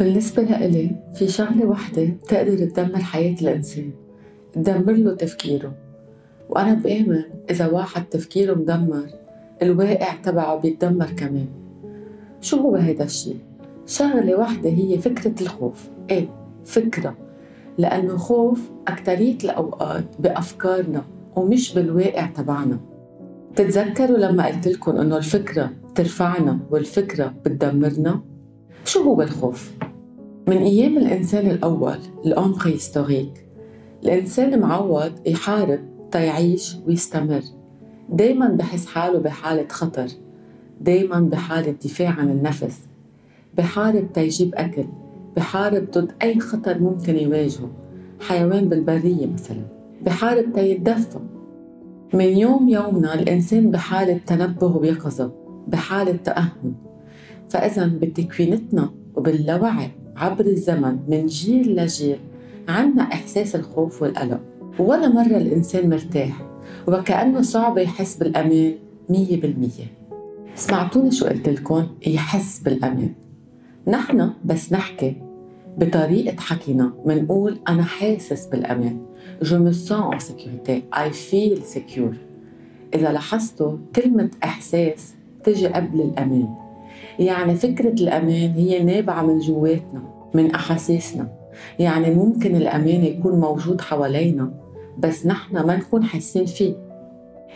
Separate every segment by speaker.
Speaker 1: بالنسبة لإلي في شغلة وحدة بتقدر تدمر حياة الإنسان تدمر له تفكيره وأنا بآمن إذا واحد تفكيره مدمر الواقع تبعه بيتدمر كمان شو هو هيدا الشيء؟ شغلة واحدة هي فكرة الخوف إيه فكرة لأنه خوف أكترية الأوقات بأفكارنا ومش بالواقع تبعنا تتذكروا لما قلت لكم إنه الفكرة بترفعنا والفكرة بتدمرنا؟ شو هو الخوف؟ من أيام الإنسان الأول الأون بريستوريك الإنسان معود يحارب تيعيش ويستمر. دايما بحس حاله بحالة خطر. دايما بحالة دفاع عن النفس. بحارب تيجيب أكل. بحارب ضد أي خطر ممكن يواجهه. حيوان بالبرية مثلا. بحارب تيتدفى من يوم يومنا الإنسان بحالة تنبه ويقظة. بحالة تأهب فإذا بتكوينتنا وباللاوعي عبر الزمن من جيل لجيل عنا إحساس الخوف والقلق ولا مرة الإنسان مرتاح وكأنه صعب يحس بالأمان مية بالمية. سمعتوني شو قلت لكم؟ يحس بالأمان. نحن بس نحكي بطريقة حكينا منقول أنا حاسس بالأمان. Je me sens en sécurité. I feel secure. إذا لاحظتوا كلمة إحساس تجي قبل الأمان. يعني فكرة الأمان هي نابعة من جواتنا من أحاسيسنا. يعني ممكن الأمان يكون موجود حوالينا بس نحن ما نكون حاسين فيه.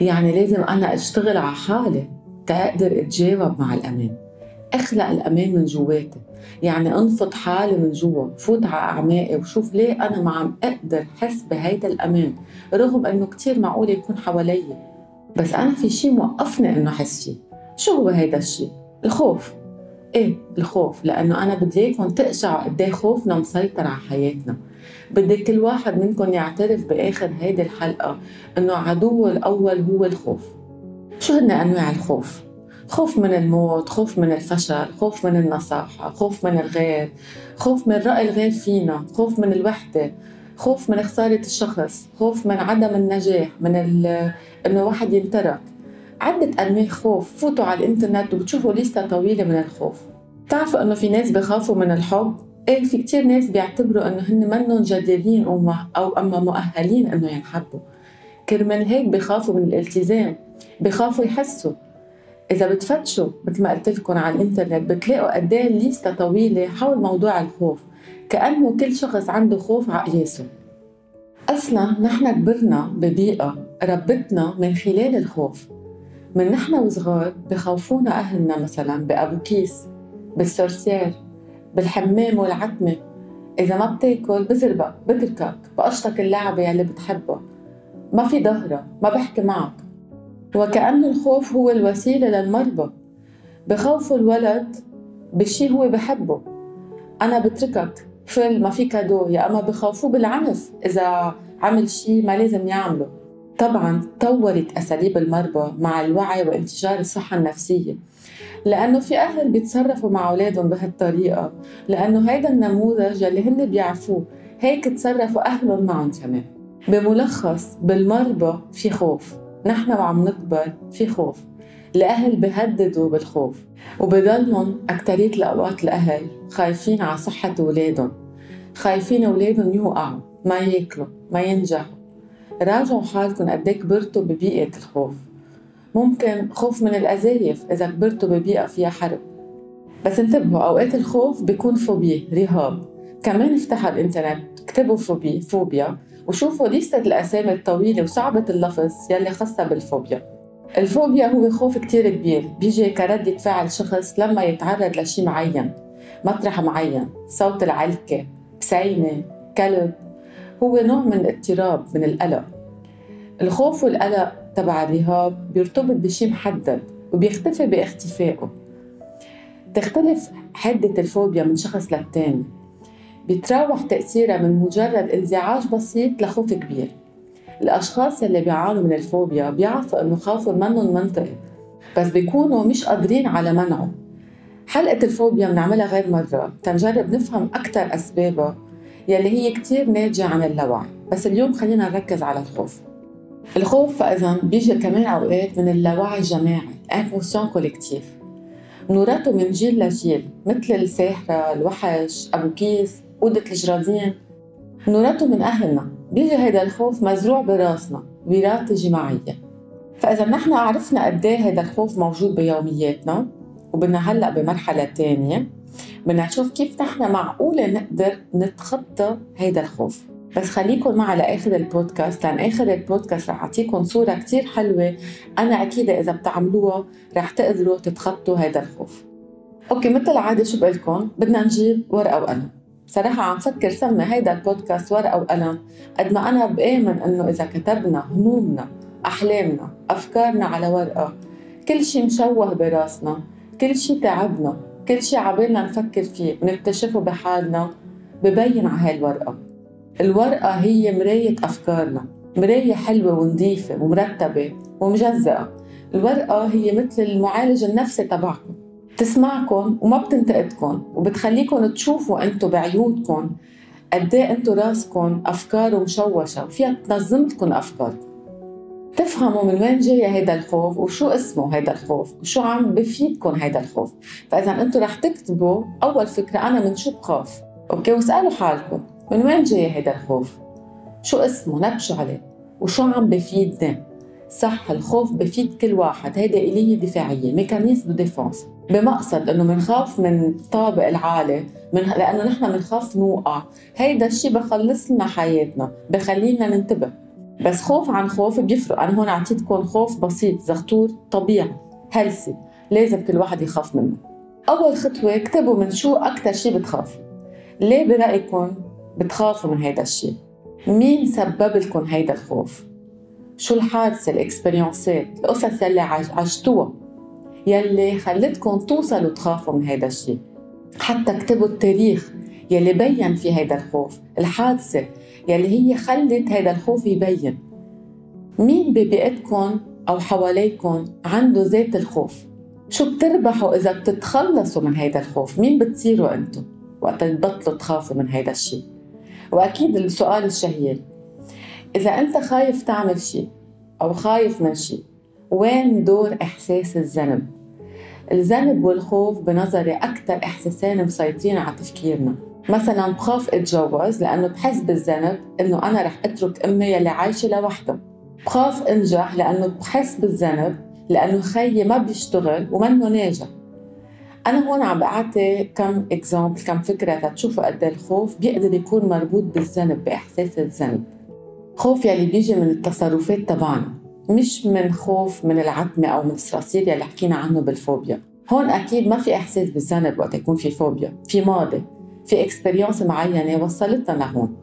Speaker 1: يعني لازم أنا أشتغل على حالي تقدر أتجاوب مع الأمان. أخلق الأمان من جواتي. يعني أنفض حالي من جوا فوت على اعماقي وشوف ليه أنا ما عم أقدر حس بهيدا الأمان رغم إنه كتير معقول يكون حوالي بس أنا في شيء موقفني إنه أحس فيه. شو هو هيدا الشيء الخوف. إيه الخوف لأنه أنا بدي إياكم تقشعوا قد إيه خوفنا مسيطر على حياتنا. بدي كل واحد منكم يعترف بآخر هيدي الحلقة إنه عدوه الأول هو الخوف. شو هن أنواع الخوف؟ خوف من الموت خوف من الفشل خوف من النصاحة خوف من الغير خوف من رأي الغير فينا خوف من الوحدة خوف من خسارة الشخص خوف من عدم النجاح من إنه واحد ينترك. عدة أنواع خوف فوتوا على الإنترنت وبتشوفوا لستة طويلة من الخوف. بتعرفوا إنه في ناس بخافوا من الحب؟ إيه في كتير ناس بيعتبروا إنه هن منهم جديرين أو أما مؤهلين إنه ينحبوا. كرمال هيك بخافوا من الالتزام بخافوا يحسوا. إذا بتفتشوا مثل ما قلت لكم على الإنترنت بتلاقوا قد إيه ليستا طويلة حول موضوع الخوف. كأنه كل شخص عنده خوف على قياسه. أصلا نحن كبرنا ببيئة ربتنا من خلال الخوف. من نحن وصغار بخوفونا أهلنا مثلا بأبو كيس بالسورسير بالحمام والعتمة. إذا ما بتاكل بزربك بتركك بقشطك اللعبة اللي بتحبها ما في ظهرة ما بحكي معك. وكأن الخوف هو الوسيلة للمربى بخوفوا الولد بشي هو بحبه. أنا بتركك فل ما في كادو. يا أما بخوفوه بالعنف إذا عمل شي ما لازم يعمله. طبعا تطورت أساليب المربى مع الوعي وانتشار الصحة النفسية لأنه في أهل بيتصرفوا مع أولادهم بهالطريقة لأنه هيدا النموذج اللي هن بيعرفوه هيك تصرفوا أهلهم معهم كمان. بملخص بالمربى في خوف نحن وعم نكبر في خوف الأهل بهددوا بالخوف وبضلهم أكترية الأوقات الأهل خايفين على صحة أولادهم خايفين أولادهم يوقعوا ما ياكلوا ما ينجحوا. راجعوا حالكم قد إيه كبرتوا ببيئة الخوف. ممكن خوف من الأزايف إذا كبرتوا ببيئة فيها حرب. بس انتبهوا أوقات الخوف بيكون فوبيا رهاب. كمان افتحوا الإنترنت اكتبوا فوبيا فوبيا وشوفوا لستة الأسامي الطويلة وصعبة اللفظ يلي خاصة بالفوبيا. الفوبيا هو خوف كتير كبير بيجي كردة فعل شخص لما يتعرض لشي معين مطرح معين صوت العلكة بسينة كلب. هو نوع من الاضطراب من القلق. الخوف والقلق تبع الرهاب بيرتبط بشي محدد وبيختفي باختفائه. تختلف حدة الفوبيا من شخص للتاني. بيتراوح تأثيرها من مجرد انزعاج بسيط لخوف كبير. الأشخاص اللي بيعانوا من الفوبيا بيعرفوا إنه خوفهم منه منطقي بس بيكونوا مش قادرين على منعه. حلقة الفوبيا بنعملها غير مرة تنجرب نفهم أكثر أسبابها يلي هي كتير ناتجة عن اللاوعي بس اليوم خلينا نركز على الخوف. الخوف فإذا بيجي كمان أوقات من اللاوعي الجماعي ال inconscient collectif نورته من جيل لجيل مثل الساحرة الوحش أبو كيس أوضة الجرادين. نورته من أهلنا. بيجي هيدا الخوف مزروع براسنا وراثة جماعية. فإذا نحن عرفنا قد إيه هيدا الخوف موجود بيومياتنا وبدنا هلأ بمرحلة تانية. بدنا نشوف كيف نحن معقولة نقدر نتخطى هيدا الخوف. بس خليكم معي لآخر البودكاست لأن آخر البودكاست رح أعطيكم صورة كتير حلوة. أنا أكيد إذا بتعملوها رح تقدروا تتخطوا هيدا الخوف. أوكي مثل العادة شو بقلكم بدنا نجيب ورقة وقلم. صراحة عم فكر سمي هيدا البودكاست ورقة وقلم قد ما أنا بآمن إنه إذا كتبنا همومنا أحلامنا أفكارنا على ورقة كل شي مشوه براسنا كل شي تعبنا كل شي عبالنا نفكر فيه ونكتشفه بحالنا ببين على هاي الورقة هي مراية أفكارنا مراية حلوة ونظيفة ومرتبة ومجزأة. الورقة هي مثل المعالج النفسي تبعكم. بتسمعكم وما بتنتقدكم وبتخليكم تشوفوا أنتم بعيونكم قد إيه أنتم راسكم أفكار مشوشة وفيها تنظم لكم أفكاركم. تفهموا من وين جاي هيدا الخوف وشو اسمه هيدا الخوف وشو عم بفيدكم هيدا الخوف. فإذا أنتم رح تكتبوا أول فكرة أنا من شو بخاف. okay واسألوا حالكم من وين جاي هيدا الخوف؟ شو اسمه؟ نبشوا عليه. وشو عم بفيدنا صح الخوف بفيد كل واحد. هيدا آلية دفاعية mécanisme de défense. بمقصد إنه بنخاف من الطابق العالي من لأنه نحن بنخاف نوقع. هيدا الشيء بخلص لنا حياتنا بخلينا ننتبه. بس خوف عن خوف بيفرق. أنا هون اعطيتكم خوف بسيط زغتور طبيعي healthy لازم كل واحد يخاف منه. أول خطوة اكتبوا من شو أكثر شيء بتخافوا ليه برأيكم بتخافوا من هيدا الشيء مين سبب لكم هيدا الخوف؟ شو الحادثة الاكسبيرينسات القصص يلي عشتوها يلي خلتكم توصلوا تخافوا من هيدا الشيء حتى اكتبوا التاريخ يلي بين في هيدا الخوف الحادثة يلي هي خلت هيدا الخوف يبين. مين ببيئتكم أو حواليكم عنده ذات الخوف؟ شو بتربحوا إذا بتتخلصوا من هيدا الخوف؟ مين بتصيروا أنتم وقت تبطلوا تخافوا من هيدا الشيء وأكيد السؤال الشهير إذا أنت خايف تعمل شيء أو خايف من شيء وين دور إحساس الذنب؟ الذنب والخوف بنظري أكثر إحساسين مسيطرين على تفكيرنا. مثلا بخاف أتجوز لأنه بحس بالذنب إنه أنا رح أترك أمي يلي عايشة لوحدها بخاف أنجح لأنه بحس بالذنب لأنه خيي ما بيشتغل ومنه ناجح. أنا هون عم بعطي كم example كم فكرة تشوفوا قد إيه الخوف بيقدر يكون مربوط بالذنب بإحساس الذنب. خوف يلي بيجي من التصرفات تبعنا مش من خوف من العتمة أو من الصراصير يلي حكينا عنه بالفوبيا. هون أكيد ما في إحساس بالذنب وقت يكون في فوبيا في ماضي. في experience معينة وصلتنا لهون.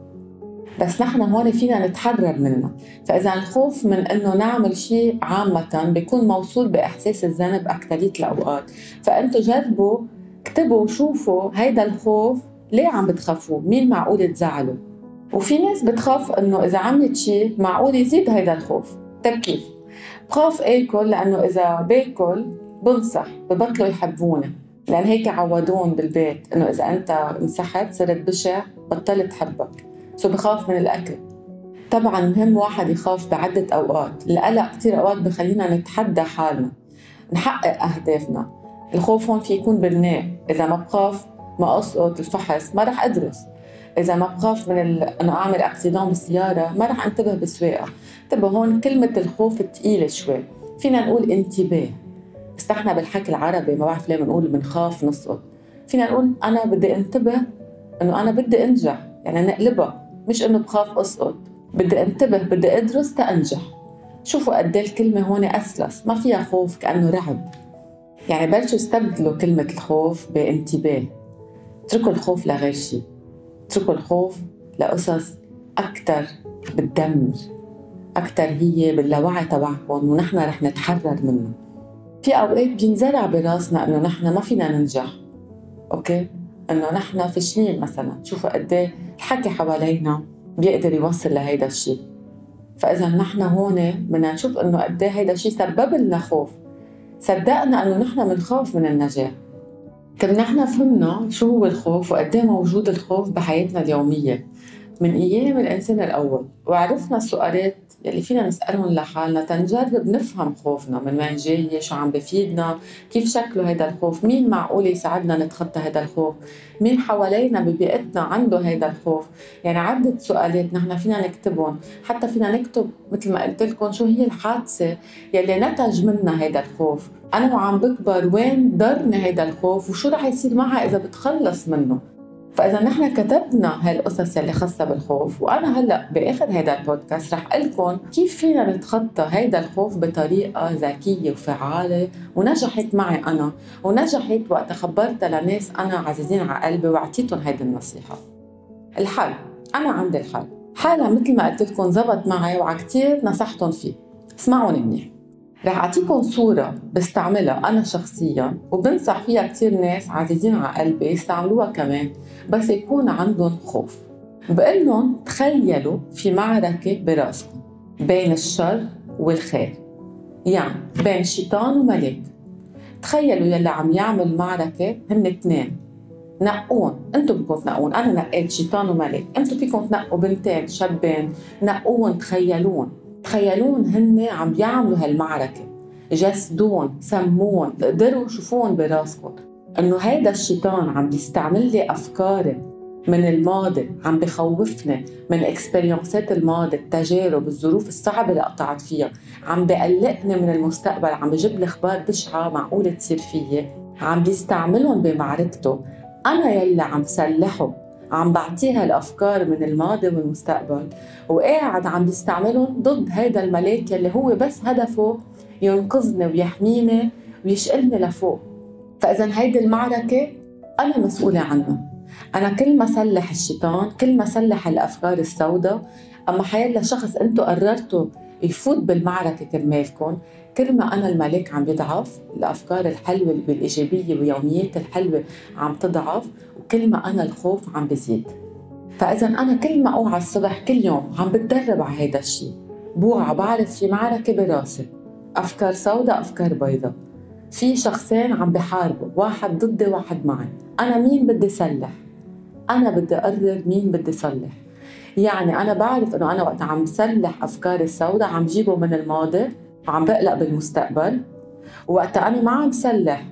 Speaker 1: بس نحن هون فينا نتحرر منها. فإذا الخوف من أنه نعمل شيء عامة بيكون موصول بإحساس الذنب أكثرية الأوقات فأنتوا جربوا اكتبوا وشوفوا هيدا الخوف ليه عم بتخافوا مين معقول تزعلوا وفي ناس بتخاف إنه إذا عملت شيء معقول يزيد هيدا الخوف. طيب كيف بخاف آكل لأنه إذا باكل بنصح ببطلوا يحبوني. لأن هيك عودون بالبيت إنه إذا أنت انسحبت صرت بشع بطلت تحبك سو بخاف من الأكل. طبعا مهم واحد يخاف بعدة أوقات. القلق كثير أوقات بخلينا نتحدى حالنا. نحقق أهدافنا. الخوف هون في يكون بناء إذا ما بخاف ما أسقط الفحص ما رح أدرس. إذا ما بخاف من ال... إنه أعمل اكسيدون بالسيارة ما رح انتبه بالسواقة. انتبه هون كلمة الخوف ثقيله شوي. فينا نقول انتباه. بس نحن بالحكي العربي ما بعرف ليه بنقول بنخاف نسقط. فينا نقول أنا بدي انتبه إنه أنا بدي أنجح يعني نقلبها مش إنه بخاف أسقط. بدي انتبه بدي أدرس تأنجح. شوفوا قد إيه الكلمة هون أسلس ما فيها خوف كأنه رعب. يعني بلشوا استبدلوا كلمة الخوف بانتباه. اتركوا الخوف لغير شيء اتركوا الخوف لقصص أكثر بتدمر أكثر هي باللاوعي تبعكم ونحن رح نتحرر منه في أوقات بينزرع براسنا إنه نحن ما فينا ننجح أوكي؟ إنه نحن فاشلين مثلا. شوفوا قد إيه الحكي حوالينا بيقدر يوصل لهيدا الشيء. فإذا نحن هون بدنا نشوف إنه قد إيه هيدا الشيء سبب لنا خوف. صدقنا إنه نحن بنخاف من النجاح. طب نحن فهمنا شو هو الخوف وقد إيه موجود الخوف بحياتنا اليومية. من أيام الإنسان الأول. وعرفنا السؤالات يلي فينا نسألهم لحالنا تنجرب نفهم خوفنا من وين جاي شو عم بفيدنا كيف شكله هذا الخوف مين معقول يساعدنا نتخطى هذا الخوف مين حوالينا ببيئتنا عنده هذا الخوف. يعني عدة سؤالات نحن فينا نكتبهم. حتى فينا نكتب مثل ما قلت لكم شو هي الحادثة يلي نتج منها هذا الخوف. أنا وعم بكبر وين ضرني هذا الخوف وشو رح يصير معها إذا بتخلص منه. فإذا نحن كتبنا هالقصص اللي خاصة بالخوف وأنا هلأ باخر هذا البودكاست رح أقول لكم كيف فينا نتخطى هذا الخوف بطريقة ذكية وفعالة ونجحت معي أنا ونجحت وقت خبرتها لناس أنا عزيزين على قلبي وأعطيتهم هيدي النصيحة. الحل أنا عندي الحل. حالها مثل ما قلت لكم زبط معي وعلى كثير نصحتهم فيه. اسمعوني منيح. رح أعطيكم صورة بستعملها أنا شخصيا وبنصح فيها كثير ناس عزيزين على قلبي يستعملوها كمان بس يكون عندهم خوف. بقول لهم تخيلوا في معركة برأسكم بين الشر والخير يعني بين شيطان وملك. تخيلوا يلي عم يعمل معركة هن اثنين. نقون أنتم بدكم تنقون أنا نقيت شيطان وملك أنتم فيكم تنقوا بنتين شابين نقون تخيلون تخيلون هن عم يعملوا هالمعركة. جسدون سمون قدروا شوفون براسكم. إنه هيدا الشيطان عم بيستعمل لي أفكاري من الماضي عم بخوفني من إكسبيرينسات الماضي التجارب الظروف الصعبة اللي قطعت فيها. عم بقلقني من المستقبل عم بجيب لي أخبار بشعة معقولة تصير فيي. عم بيستعملهم بمعركته. أنا يلي عم سلحه. عم بعطيها الأفكار من الماضي والمستقبل وقاعد عم بيستعملهم ضد هيدا الملاك يلي هو بس هدفه ينقذني ويحميني ويشقلني لفوق. فاذا هيدي المعركة أنا مسؤولة عنها. أنا كل ما سلح الشيطان كل ما سلح الأفكار السوداء أما حيلا شخص أنتم قررتوا يفوت بالمعركة كرمالكم كل ما أنا الملك عم بيضعف الأفكار الحلوة والإيجابية ويوميات الحلوة عم تضعف وكل ما أنا الخوف عم بزيد. فإذا أنا كل ما أوعى الصبح كل يوم عم بتدرب على هذا الشيء بوعى بعرف في معركة براسي. أفكار سوداء أفكار بيضاء. في شخصين عم بحاربوا واحد ضدي واحد معي. أنا مين بدي سلح أنا بدي أقرر مين بدي صلح. يعني أنا بعرف إنه أنا وقت عم سلح أفكاري السوداء عم جيبه من الماضي وعم بقلق بالمستقبل. وقت أنا ما عم سلح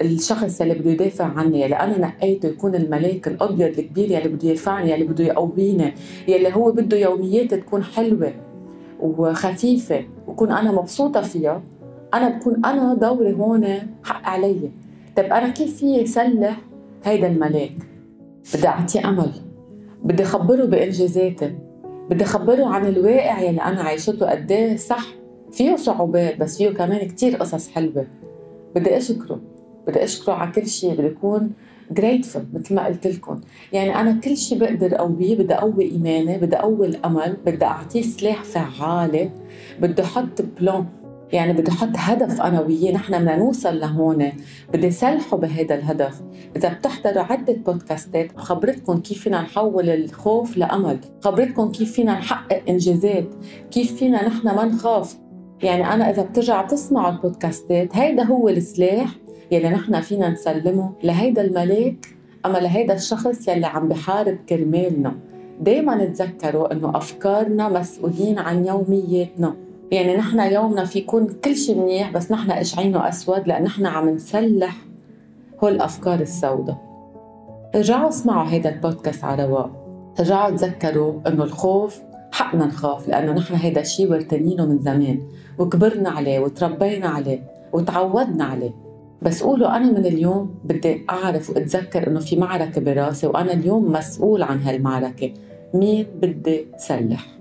Speaker 1: الشخص اللي بده يدافع عني يلي أنا نقيته يكون الملاك الأبيض الكبير يلي بده يرفعني يلي بده يقويني يلي هو بده يوميات تكون حلوة وخفيفة وكون أنا مبسوطة فيها أنا بكون أنا دوري هون حق علي. طيب أنا كيف في سلح هيدا الملاك بدي اعطيه أمل. بدي خبره بانجازاتي بدي خبره عن الواقع يلي أنا عايشته قد إيه صح. فيه صعوبات بس فيه كمان كتير قصص حلوة. بدي أشكره. بدي أشكره على كل شيء بدي أكون جريتفul مثل ما قلت لكم. يعني أنا كل شيء بقدر أقويه. بدي أقوي إيماني. بدي أقوي الأمل. بدي أعطيه سلاح فعالة. بدي أحط بلان يعني بدي أحط هدف أنا وياه نحن بدنا نوصل لهون. بدي سلحه بهذا الهدف. إذا بتحضروا عدة بودكاستات خبرتكم كيف فينا نحول الخوف لأمل. خبرتكم كيف فينا نحقق إنجازات. كيف فينا نحن ما نخاف. يعني أنا إذا بترجع تسمعوا البودكاستات هيدا هو السلاح يلي نحن فينا نسلمه لهيدا الملاك أما لهيدا الشخص يلي عم بحارب كرمالنا. دايما نتذكروا إنه أفكارنا مسؤولين عن يومياتنا. يعني نحن يومنا في يكون كل شيء منيح بس نحن قشعينه أسود؟ لأن نحن عم نسلح هول الأفكار السوداء. رجعوا اسمعوا هيدا البودكاست على رواق. رجعوا تذكروا إنه الخوف حقنا نخاف لأنه نحن هيدا الشيء ورتنينه من زمان وكبرنا عليه وتربينا عليه وتعودنا عليه. بس قولوا أنا من اليوم بدي أعرف وأتذكر إنه في معركة براسي وأنا اليوم مسؤول عن هالمعركة. مين بدي سلح؟